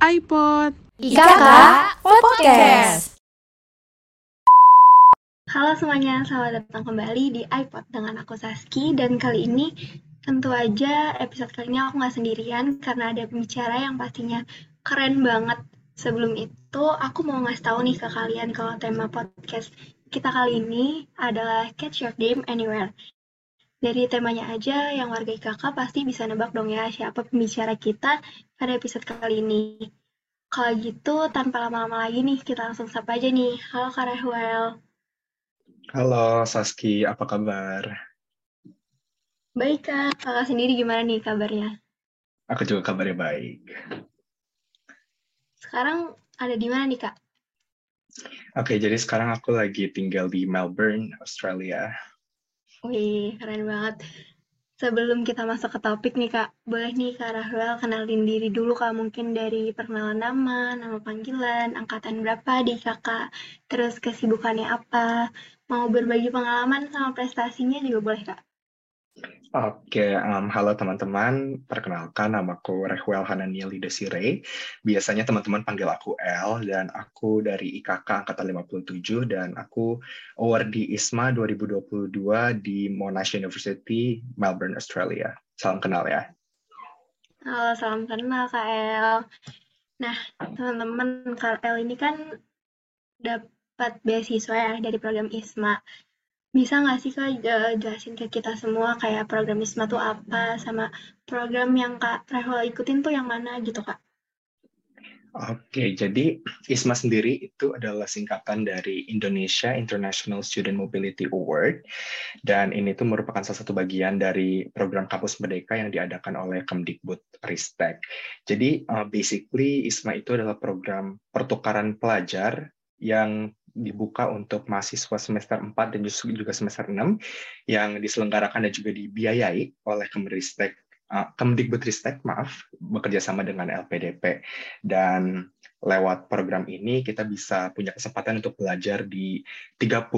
iPod. IKK Podcast. Halo semuanya, selamat datang kembali di iPod dengan aku Saski dan kali ini tentu aja episode kali ini aku nggak sendirian karena ada pembicara yang pastinya keren banget. Sebelum itu aku mau ngasih tahu nih ke kalian kalau tema podcast kita kali ini adalah Catch Your Dream Anywhere. Dari temanya aja yang warga IKK pasti bisa nebak dong ya siapa pembicara kita pada episode kali ini. Kalau gitu tanpa lama-lama lagi nih kita langsung sapa aja nih. Halo Kak Rehwel. Halo Saski, apa kabar? Baik Kak, kakak sendiri gimana nih kabarnya? Aku juga kabarnya baik. Sekarang ada di mana nih Kak? Oke, jadi sekarang aku lagi tinggal di Melbourne, Australia. Wih, keren banget. Sebelum kita masuk ke topik nih Kak, boleh nih Kak Rahwel kenalin diri dulu Kak, mungkin dari perkenalan nama, nama panggilan, angkatan berapa di kakak, terus kesibukannya apa, mau berbagi pengalaman sama prestasinya juga boleh Kak. Oke, um, halo teman-teman. Perkenalkan, namaku Rehwel Hananieli Desire. Biasanya teman-teman panggil aku L, dan aku dari IKK Angkatan 57, dan aku award di ISMA 2022 di Monash University, Melbourne, Australia. Salam kenal ya. Halo, salam kenal Kak El. Nah, teman-teman, Kak El ini kan dapat beasiswa ya dari program ISMA. Bisa nggak sih Kak eh, jelasin ke kita semua kayak program ISMA tuh apa, sama program yang Kak Rehwel ikutin tuh yang mana gitu Kak? Oke, jadi ISMA sendiri itu adalah singkatan dari Indonesia International Student Mobility Award, dan ini tuh merupakan salah satu bagian dari program Kampus Merdeka yang diadakan oleh Kemdikbud Ristek. Jadi uh, basically ISMA itu adalah program pertukaran pelajar yang dibuka untuk mahasiswa semester 4 dan juga semester 6 yang diselenggarakan dan juga dibiayai oleh Kemdikbud uh, Kemdikbudristek maaf bekerja sama dengan LPDP dan lewat program ini kita bisa punya kesempatan untuk belajar di 30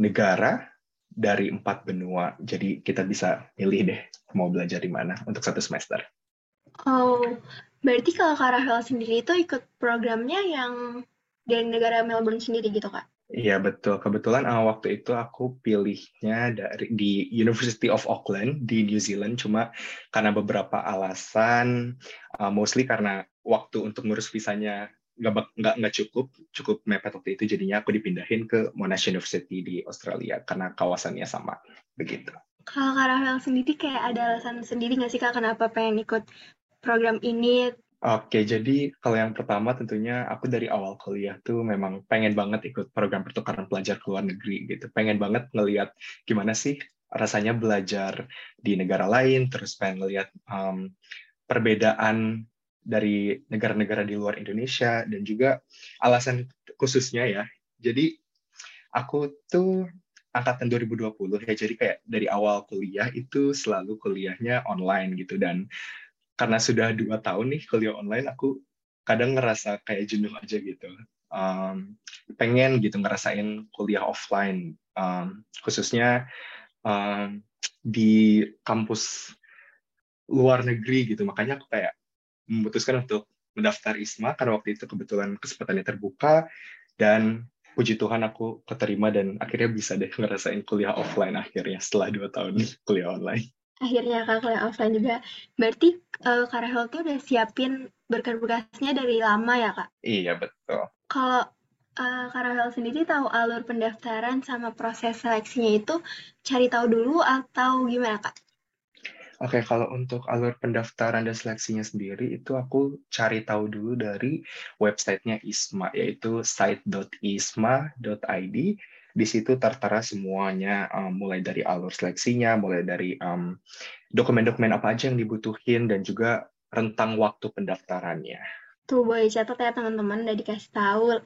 negara dari empat benua. Jadi kita bisa pilih deh mau belajar di mana untuk satu semester. Oh, berarti kalau Kak Rahel sendiri itu ikut programnya yang dari negara Melbourne sendiri gitu Kak? Iya betul. Kebetulan uh, waktu itu aku pilihnya dari di University of Auckland di New Zealand. Cuma karena beberapa alasan, uh, mostly karena waktu untuk ngurus visanya nggak nggak nggak cukup cukup mepet waktu itu jadinya aku dipindahin ke Monash University di Australia karena kawasannya sama begitu. Kalau Kak Rahel sendiri kayak ada alasan sendiri nggak sih Kak kenapa pengen ikut program ini Oke, jadi kalau yang pertama tentunya aku dari awal kuliah tuh memang pengen banget ikut program pertukaran pelajar ke luar negeri gitu. Pengen banget ngeliat gimana sih rasanya belajar di negara lain, terus pengen ngeliat um, perbedaan dari negara-negara di luar Indonesia dan juga alasan khususnya ya. Jadi aku tuh angkatan 2020 ya, jadi kayak dari awal kuliah itu selalu kuliahnya online gitu dan karena sudah dua tahun nih kuliah online, aku kadang ngerasa kayak jenuh aja gitu. Um, pengen gitu ngerasain kuliah offline, um, khususnya um, di kampus luar negeri gitu. Makanya aku kayak memutuskan untuk mendaftar ISMA karena waktu itu kebetulan kesempatannya terbuka dan puji Tuhan aku keterima dan akhirnya bisa deh ngerasain kuliah offline akhirnya setelah dua tahun kuliah online akhirnya Kak kuliah offline juga. Berarti uh, Kak Rahel tuh udah siapin berkas-berkasnya dari lama ya Kak? Iya betul. Kalau uh, Kak Rahel sendiri tahu alur pendaftaran sama proses seleksinya itu cari tahu dulu atau gimana Kak? Oke, kalau untuk alur pendaftaran dan seleksinya sendiri itu aku cari tahu dulu dari websitenya ISMA yaitu site.isma.id di situ tertera semuanya um, mulai dari alur seleksinya, mulai dari dokumen dokumen-dokumen apa aja yang dibutuhin dan juga rentang waktu pendaftarannya. Tuh boleh catat ya teman-teman, udah dikasih tahu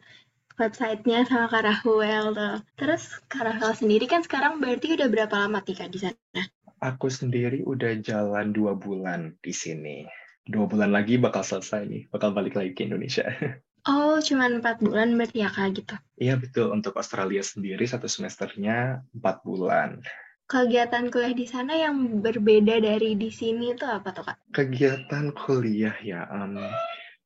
websitenya sama Kak Rahel tuh. Terus Kak Rahel sendiri kan sekarang berarti udah berapa lama nih Kak di sana? Aku sendiri udah jalan dua bulan di sini. Dua bulan lagi bakal selesai nih, bakal balik lagi ke Indonesia. Oh, cuma empat bulan berarti ya Kak gitu? Iya betul, untuk Australia sendiri satu semesternya empat bulan. Kegiatan kuliah di sana yang berbeda dari di sini itu apa tuh Kak? Kegiatan kuliah ya, um,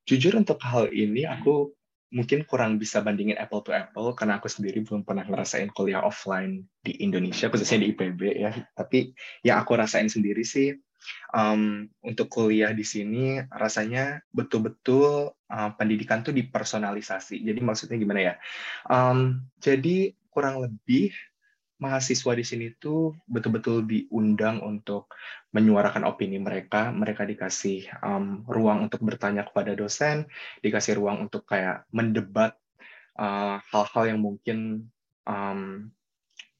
jujur untuk hal ini aku mungkin kurang bisa bandingin apple to apple karena aku sendiri belum pernah ngerasain kuliah offline di Indonesia khususnya di IPB ya tapi yang aku rasain sendiri sih um, untuk kuliah di sini rasanya betul-betul uh, pendidikan tuh dipersonalisasi jadi maksudnya gimana ya um, jadi kurang lebih mahasiswa di sini tuh betul-betul diundang untuk menyuarakan opini mereka. Mereka dikasih um, ruang untuk bertanya kepada dosen, dikasih ruang untuk kayak mendebat uh, hal-hal uh, yang mungkin um,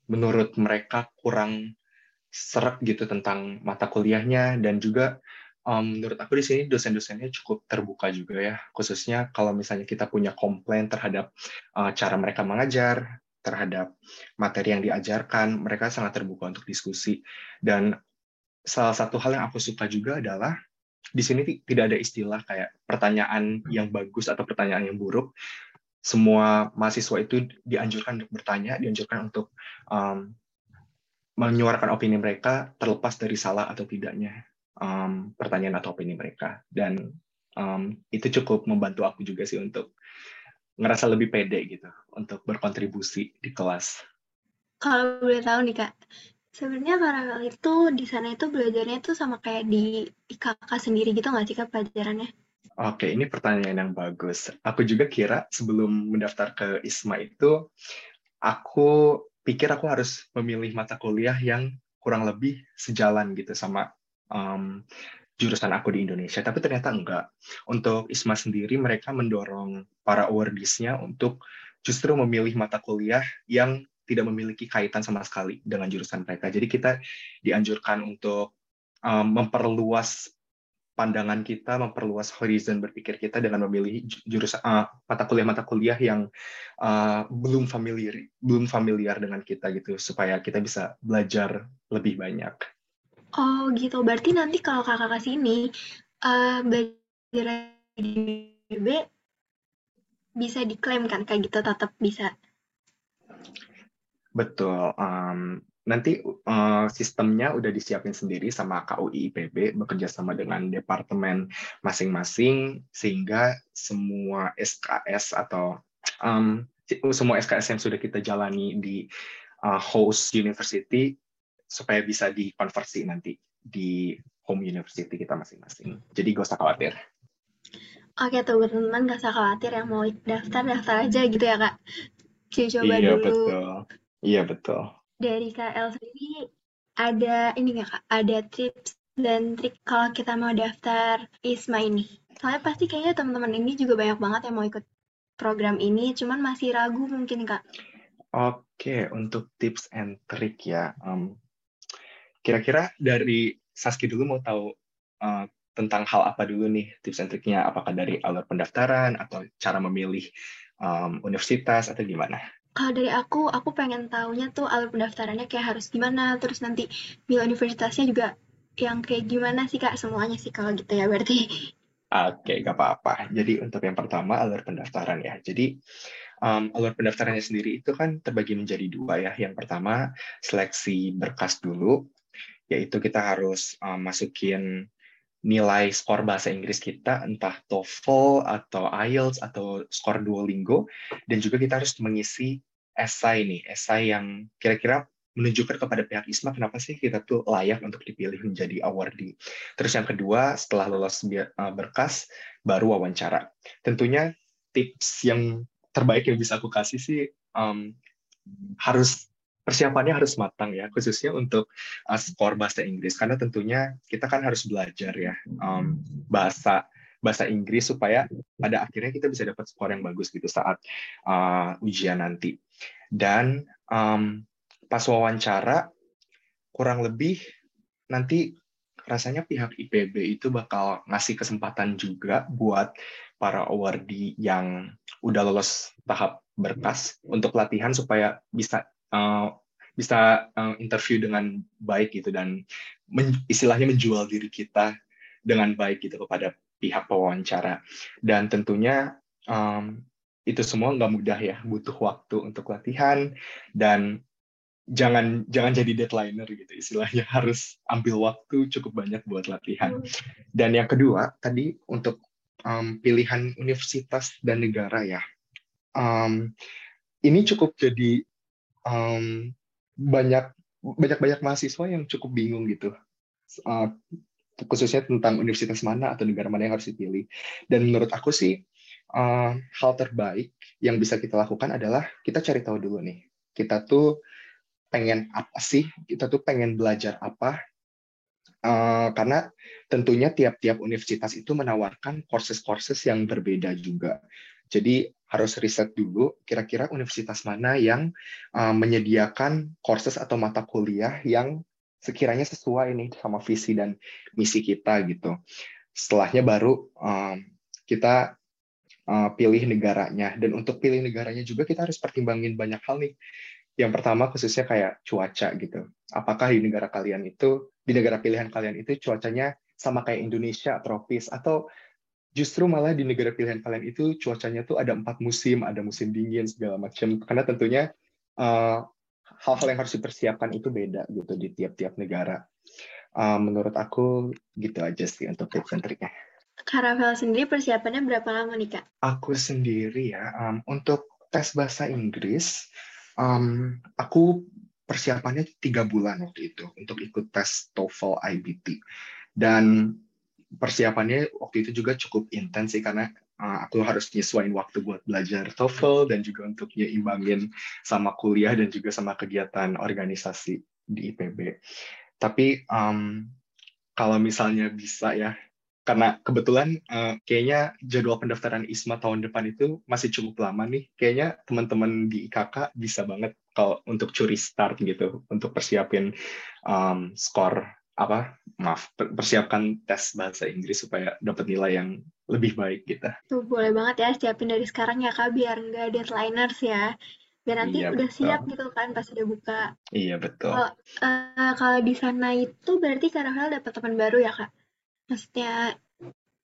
menurut mereka kurang seret gitu tentang mata kuliahnya dan juga um, menurut aku di sini dosen-dosennya cukup terbuka juga ya khususnya kalau misalnya kita punya komplain terhadap uh, cara mereka mengajar terhadap materi yang diajarkan, mereka sangat terbuka untuk diskusi. Dan salah satu hal yang aku suka juga adalah di sini tidak ada istilah kayak pertanyaan yang bagus atau pertanyaan yang buruk. Semua mahasiswa itu dianjurkan untuk bertanya, dianjurkan untuk um, menyuarakan opini mereka terlepas dari salah atau tidaknya um, pertanyaan atau opini mereka. Dan um, itu cukup membantu aku juga sih untuk ngerasa lebih pede gitu untuk berkontribusi di kelas. Kalau boleh tahu nih kak, sebenarnya Karawel itu di sana itu belajarnya itu sama kayak di IKK sendiri gitu nggak sih kak pelajarannya? Oke, ini pertanyaan yang bagus. Aku juga kira sebelum mendaftar ke ISMA itu, aku pikir aku harus memilih mata kuliah yang kurang lebih sejalan gitu sama um, jurusan aku di Indonesia, tapi ternyata enggak. Untuk ISMA sendiri, mereka mendorong para awardees-nya untuk justru memilih mata kuliah yang tidak memiliki kaitan sama sekali dengan jurusan mereka. Jadi kita dianjurkan untuk um, memperluas pandangan kita, memperluas horizon berpikir kita dengan memilih jurusan uh, mata kuliah-mata kuliah yang uh, belum familiar, belum familiar dengan kita gitu, supaya kita bisa belajar lebih banyak. Oh gitu, berarti nanti kalau kakak ke sini uh, belajar di BB bisa diklaim kan kayak gitu tetap bisa. Betul. Um, nanti uh, sistemnya udah disiapin sendiri sama KUI IPB bekerja sama dengan departemen masing-masing sehingga semua SKS atau um, semua SKS yang sudah kita jalani di uh, host university supaya bisa dikonversi nanti di home university kita masing-masing. Jadi gak usah khawatir. Oke tuh teman-teman gak usah khawatir yang mau daftar daftar aja gitu ya kak. Coba iya, dulu. betul. Iya betul. Dari KL sendiri ada ini nggak kak? Ada tips dan trik kalau kita mau daftar ISMA ini. Soalnya pasti kayaknya teman-teman ini juga banyak banget yang mau ikut program ini, cuman masih ragu mungkin kak. Oke, untuk tips and trik ya. Um, Kira-kira dari Saski dulu mau tahu uh, tentang hal apa dulu nih tips and triknya? Apakah dari alur pendaftaran atau cara memilih um, universitas atau gimana? Kalau dari aku, aku pengen tahunya tuh alur pendaftarannya kayak harus gimana, terus nanti milih universitasnya juga yang kayak gimana sih kak semuanya sih kalau gitu ya berarti. Oke, gak apa-apa. Jadi untuk yang pertama alur pendaftaran ya. Jadi um, alur pendaftarannya sendiri itu kan terbagi menjadi dua ya. Yang pertama seleksi berkas dulu yaitu kita harus um, masukin nilai skor bahasa Inggris kita, entah TOEFL atau IELTS atau skor Duolingo, dan juga kita harus mengisi esai nih, esai yang kira-kira menunjukkan kepada pihak ISMA kenapa sih kita tuh layak untuk dipilih menjadi awardee. Terus yang kedua, setelah lolos berkas, baru wawancara. Tentunya tips yang terbaik yang bisa aku kasih sih um, harus persiapannya harus matang ya, khususnya untuk uh, skor bahasa Inggris karena tentunya kita kan harus belajar ya um, bahasa bahasa Inggris supaya pada akhirnya kita bisa dapat skor yang bagus gitu saat uh, ujian nanti. Dan um, pas wawancara kurang lebih nanti rasanya pihak IPB itu bakal ngasih kesempatan juga buat para awardee yang udah lolos tahap berkas untuk latihan supaya bisa uh, bisa uh, interview dengan baik gitu dan men, istilahnya menjual diri kita dengan baik gitu kepada pihak pewawancara. Dan tentunya um, itu semua nggak mudah ya butuh waktu untuk latihan dan jangan jangan jadi deadlineer gitu istilahnya harus ambil waktu cukup banyak buat latihan. Dan yang kedua tadi untuk um, pilihan universitas dan negara ya um, ini cukup jadi um, banyak banyak banyak mahasiswa yang cukup bingung gitu. Uh, khususnya tentang universitas mana atau negara mana yang harus dipilih. Dan menurut aku sih uh, hal terbaik yang bisa kita lakukan adalah kita cari tahu dulu nih. Kita tuh pengen apa sih? Kita tuh pengen belajar apa uh, karena tentunya tiap-tiap universitas itu menawarkan courses-courses yang berbeda juga. Jadi harus riset dulu kira-kira universitas mana yang uh, menyediakan courses atau mata kuliah yang sekiranya sesuai nih sama visi dan misi kita gitu. Setelahnya baru um, kita uh, pilih negaranya. Dan untuk pilih negaranya juga kita harus pertimbangin banyak hal nih. Yang pertama khususnya kayak cuaca gitu. Apakah di negara kalian itu, di negara pilihan kalian itu cuacanya sama kayak Indonesia, tropis, atau justru malah di negara pilihan kalian itu cuacanya tuh ada empat musim, ada musim dingin segala macam. Karena tentunya eh, hal-hal yang harus dipersiapkan itu beda gitu di tiap-tiap negara. Uh, menurut aku gitu aja sih untuk tips and triknya. Karavel sendiri persiapannya berapa lama nih kak? Aku sendiri ya um, untuk tes bahasa Inggris Um, aku persiapannya tiga bulan waktu itu untuk ikut tes TOEFL IBT dan persiapannya waktu itu juga cukup intens sih karena uh, aku harus nyesuaiin waktu buat belajar TOEFL dan juga untuk nyimbangin sama kuliah dan juga sama kegiatan organisasi di IPB. Tapi um, kalau misalnya bisa ya karena kebetulan uh, kayaknya jadwal pendaftaran ISMA tahun depan itu masih cukup lama nih. Kayaknya teman-teman di IKK bisa banget kalau untuk curi start gitu, untuk persiapin um, skor apa maaf persiapkan tes bahasa Inggris supaya dapat nilai yang lebih baik gitu. Tuh boleh banget ya siapin dari sekarang ya kak biar nggak deadlineers ya biar nanti iya, udah betul. siap gitu kan pas udah buka. Iya betul. Kalau uh, kalau di sana itu berarti Kak Rahel dapat teman baru ya kak? Maksudnya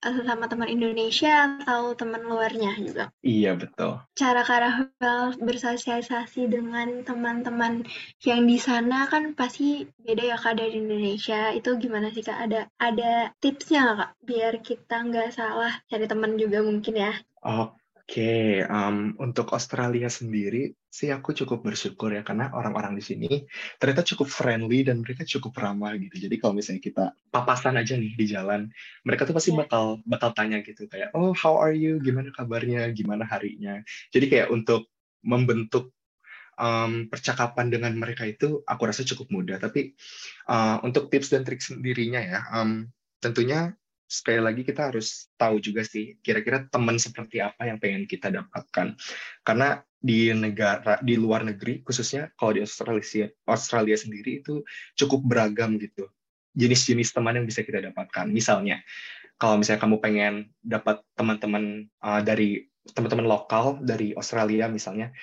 sama teman Indonesia atau teman luarnya juga. Iya, betul. Cara Karahel bersosialisasi dengan teman-teman yang di sana kan pasti beda ya Kak dari Indonesia. Itu gimana sih Kak? Ada ada tipsnya nggak Kak? Biar kita nggak salah cari teman juga mungkin ya. Oh, Oke, um, untuk Australia sendiri sih aku cukup bersyukur ya karena orang-orang di sini ternyata cukup friendly dan mereka cukup ramah gitu. Jadi kalau misalnya kita papasan aja nih di jalan, mereka tuh pasti iya. bakal bakal tanya gitu kayak, oh how are you, gimana kabarnya, gimana harinya. Jadi kayak untuk membentuk um, percakapan dengan mereka itu aku rasa cukup mudah. Tapi uh, untuk tips dan trik sendirinya ya, um, tentunya sekali lagi kita harus tahu juga sih kira-kira teman seperti apa yang pengen kita dapatkan. Karena di negara di luar negeri khususnya kalau di Australia Australia sendiri itu cukup beragam gitu. Jenis-jenis teman yang bisa kita dapatkan. Misalnya kalau misalnya kamu pengen dapat teman-teman uh, dari teman-teman lokal dari Australia misalnya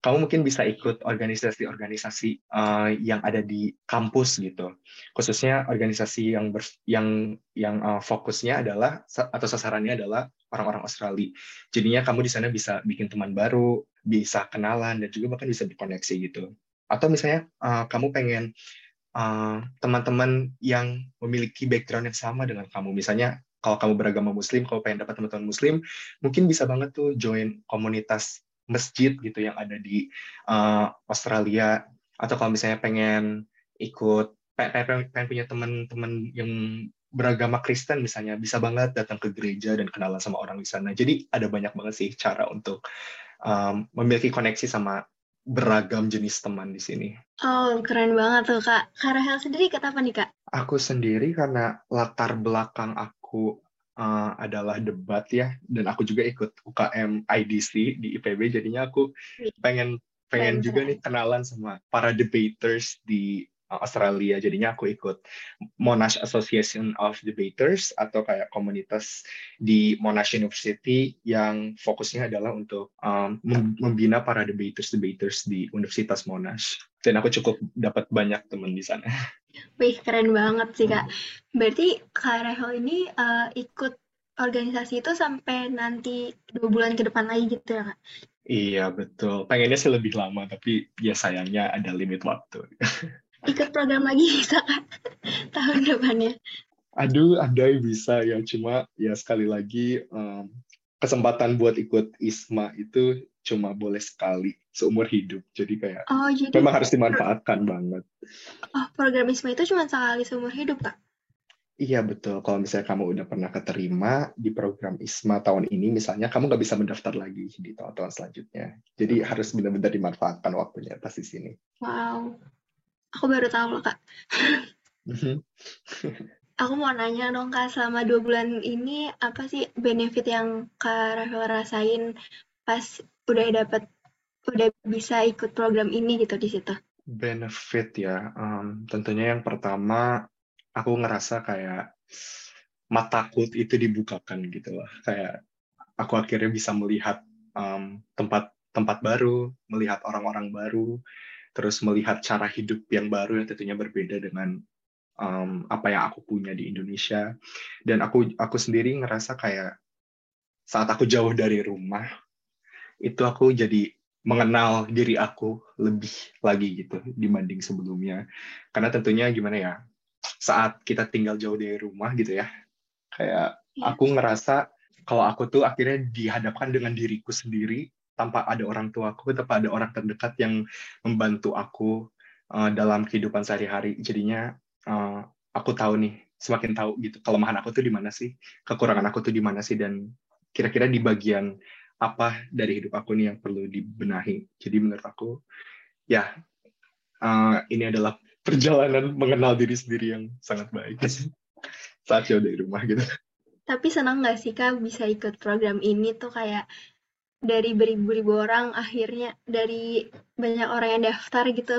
kamu mungkin bisa ikut organisasi-organisasi uh, yang ada di kampus gitu, khususnya organisasi yang ber, yang yang uh, fokusnya adalah atau sasarannya adalah orang-orang Australia. Jadinya kamu di sana bisa bikin teman baru, bisa kenalan dan juga bahkan bisa berkoneksi gitu. Atau misalnya uh, kamu pengen uh, teman-teman yang memiliki background yang sama dengan kamu, misalnya kalau kamu beragama Muslim, kalau pengen dapat teman-teman Muslim, mungkin bisa banget tuh join komunitas masjid gitu yang ada di uh, Australia atau kalau misalnya pengen ikut pengen, pengen punya teman-teman yang beragama Kristen misalnya bisa banget datang ke gereja dan kenalan sama orang di sana. Jadi ada banyak banget sih cara untuk um, memiliki koneksi sama beragam jenis teman di sini. Oh, keren banget tuh, Kak. Kak Rahel sendiri kata apa nih, Kak? Aku sendiri karena latar belakang aku uh, adalah debat ya dan aku juga ikut UKM IDC di IPB jadinya aku pengen pengen juga nih kenalan sama para debaters di uh, Australia. Jadinya aku ikut Monash Association of Debaters atau kayak komunitas di Monash University yang fokusnya adalah untuk um, membina para debaters-debaters di Universitas Monash. Dan aku cukup dapat banyak teman di sana. Wih, keren banget sih, Kak. Berarti Kak Rehel ini uh, ikut organisasi itu sampai nanti dua bulan ke depan lagi gitu ya, Kak? Iya, betul. Pengennya sih lebih lama, tapi ya sayangnya ada limit waktu. Ikut program lagi bisa kan tahun depannya? Aduh, ada bisa ya. Cuma ya sekali lagi um, kesempatan buat ikut ISMA itu cuma boleh sekali seumur hidup. Jadi kayak oh, jadi, memang harus dimanfaatkan banget. Oh, program ISMA itu cuma sekali seumur hidup, Kak? Iya betul. Kalau misalnya kamu udah pernah keterima di program ISMA tahun ini, misalnya kamu nggak bisa mendaftar lagi di tahun-tahun selanjutnya. Jadi harus benar-benar dimanfaatkan waktunya pas di sini. Wow, aku baru tahu loh kak. Mhm. aku mau nanya dong kak, selama dua bulan ini apa sih benefit yang kak Rafael rasain pas udah dapat udah bisa ikut program ini gitu di situ? Benefit ya, um, tentunya yang pertama aku ngerasa kayak mataku itu dibukakan gitu lah kayak aku akhirnya bisa melihat um, tempat tempat baru melihat orang-orang baru terus melihat cara hidup yang baru yang tentunya berbeda dengan um, apa yang aku punya di Indonesia dan aku aku sendiri ngerasa kayak saat aku jauh dari rumah itu aku jadi mengenal diri aku lebih lagi gitu dibanding sebelumnya karena tentunya gimana ya saat kita tinggal jauh dari rumah gitu ya kayak yeah. aku ngerasa kalau aku tuh akhirnya dihadapkan dengan diriku sendiri tanpa ada orang tuaku tanpa ada orang terdekat yang membantu aku uh, dalam kehidupan sehari-hari jadinya uh, aku tahu nih semakin tahu gitu kelemahan aku tuh di mana sih kekurangan aku tuh di mana sih dan kira-kira di bagian apa dari hidup aku nih yang perlu dibenahi jadi menurut aku ya uh, ini adalah perjalanan mengenal diri sendiri yang sangat baik saat jauh dari rumah gitu. Tapi senang nggak sih kak bisa ikut program ini tuh kayak dari beribu-ribu orang akhirnya dari banyak orang yang daftar gitu.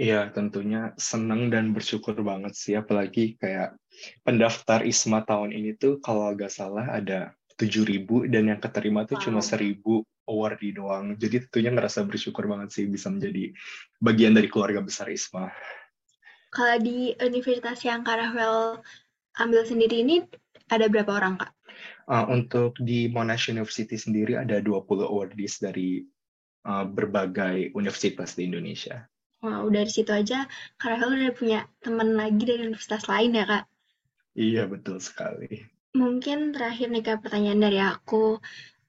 Iya tentunya senang dan bersyukur banget sih apalagi kayak pendaftar ISMA tahun ini tuh kalau nggak salah ada 7000 dan yang keterima tuh wow. cuma 1000 awardee doang. Jadi tentunya ngerasa bersyukur banget sih bisa menjadi bagian dari keluarga besar ISMA. Kalau di universitas yang Kak Rafael ambil sendiri ini ada berapa orang, Kak? Uh, untuk di Monash University sendiri ada 20 awardees dari uh, berbagai universitas di Indonesia. Wow, dari situ aja Kak Rafael udah punya teman lagi dari universitas lain ya, Kak? Iya, betul sekali. Mungkin terakhir nih, Kak, pertanyaan dari aku.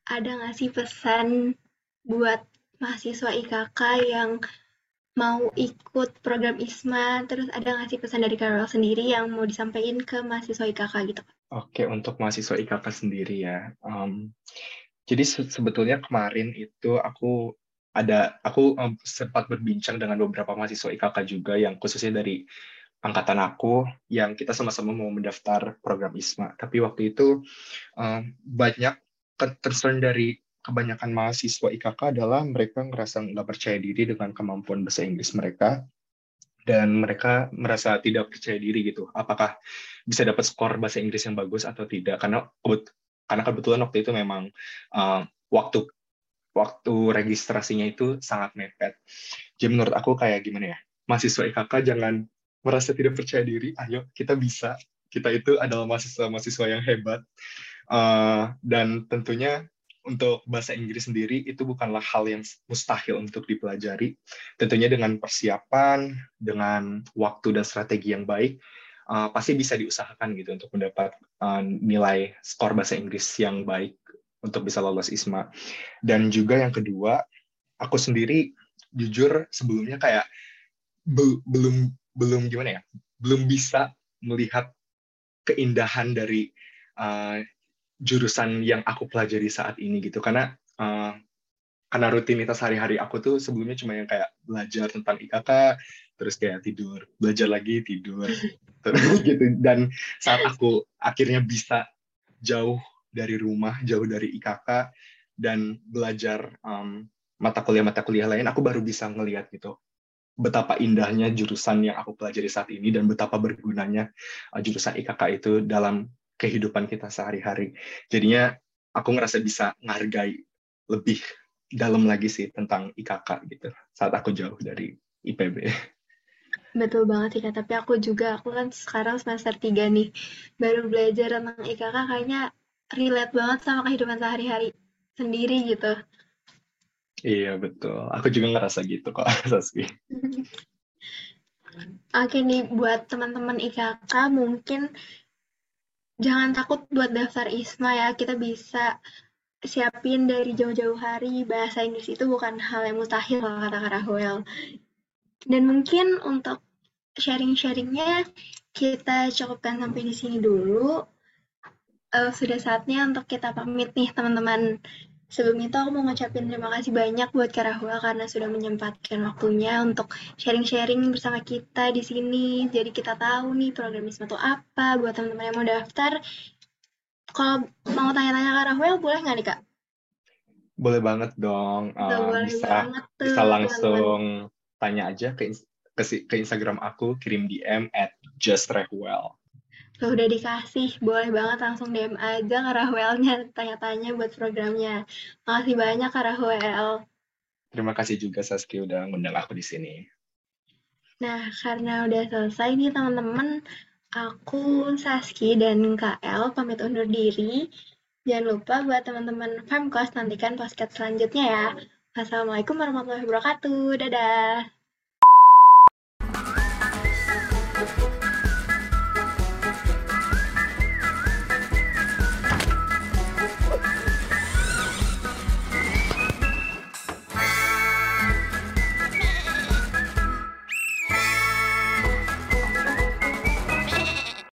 Ada nggak sih pesan buat mahasiswa IKK yang mau ikut program ISMA, terus ada nggak sih pesan dari Carol sendiri yang mau disampaikan ke mahasiswa IKK gitu? Oke, untuk mahasiswa IKK sendiri ya. Um, jadi se sebetulnya kemarin itu aku ada aku um, sempat berbincang dengan beberapa mahasiswa IKK juga yang khususnya dari angkatan aku yang kita sama-sama mau mendaftar program ISMA. Tapi waktu itu um, banyak concern dari kebanyakan mahasiswa IKK adalah mereka ngerasa nggak percaya diri dengan kemampuan bahasa Inggris mereka. Dan mereka merasa tidak percaya diri gitu. Apakah bisa dapat skor bahasa Inggris yang bagus atau tidak? Karena karena kebetulan waktu itu memang uh, waktu waktu registrasinya itu sangat mepet. Jadi menurut aku kayak gimana ya? Mahasiswa IKK jangan merasa tidak percaya diri ayo kita bisa kita itu adalah mahasiswa-mahasiswa yang hebat uh, dan tentunya untuk bahasa Inggris sendiri itu bukanlah hal yang mustahil untuk dipelajari. Tentunya dengan persiapan, dengan waktu dan strategi yang baik, uh, pasti bisa diusahakan gitu untuk mendapat uh, nilai skor bahasa Inggris yang baik untuk bisa lolos ISMA. Dan juga yang kedua, aku sendiri jujur sebelumnya kayak be belum belum gimana ya, belum bisa melihat keindahan dari uh, jurusan yang aku pelajari saat ini gitu. Karena uh, karena rutinitas hari-hari aku tuh sebelumnya cuma yang kayak belajar tentang IKK terus kayak tidur belajar lagi tidur terus gitu. Dan saat aku akhirnya bisa jauh dari rumah jauh dari IKK dan belajar um, mata kuliah mata kuliah lain aku baru bisa ngelihat gitu betapa indahnya jurusan yang aku pelajari saat ini dan betapa bergunanya uh, jurusan IKK itu dalam kehidupan kita sehari-hari. Jadinya aku ngerasa bisa menghargai lebih dalam lagi sih tentang IKK gitu saat aku jauh dari IPB. Betul banget sih tapi aku juga, aku kan sekarang semester 3 nih, baru belajar tentang IKK kayaknya relate banget sama kehidupan sehari-hari sendiri gitu. Iya betul, aku juga ngerasa gitu kok Saski. Oke nih, buat teman-teman IKK mungkin jangan takut buat daftar ISMA ya, kita bisa siapin dari jauh-jauh hari, bahasa Inggris itu bukan hal yang mustahil kalau kata Kak Rahel. Dan mungkin untuk sharing-sharingnya kita cukupkan sampai di sini dulu. Uh, sudah saatnya untuk kita pamit nih teman-teman. Sebelum itu aku mau ngucapin terima kasih banyak buat Kak Rahul karena sudah menyempatkan waktunya untuk sharing-sharing bersama kita di sini. Jadi kita tahu nih programisme itu apa buat teman-teman yang mau daftar. Kalau mau tanya-tanya Kak Rahul boleh nggak nih Kak? Boleh banget dong. Uh, boleh bisa, banget tuh, bisa langsung teman -teman. tanya aja ke, ke ke Instagram aku, kirim DM at justrehwell. Tuh udah dikasih, boleh banget langsung DM aja ke Rahwelnya, tanya-tanya buat programnya. Makasih banyak Kak Rahwel. Terima kasih juga Saski udah ngundang aku di sini. Nah, karena udah selesai nih teman-teman, aku Saski dan El pamit undur diri. Jangan lupa buat teman-teman Femkos nantikan podcast selanjutnya ya. Wassalamualaikum warahmatullahi wabarakatuh. Dadah.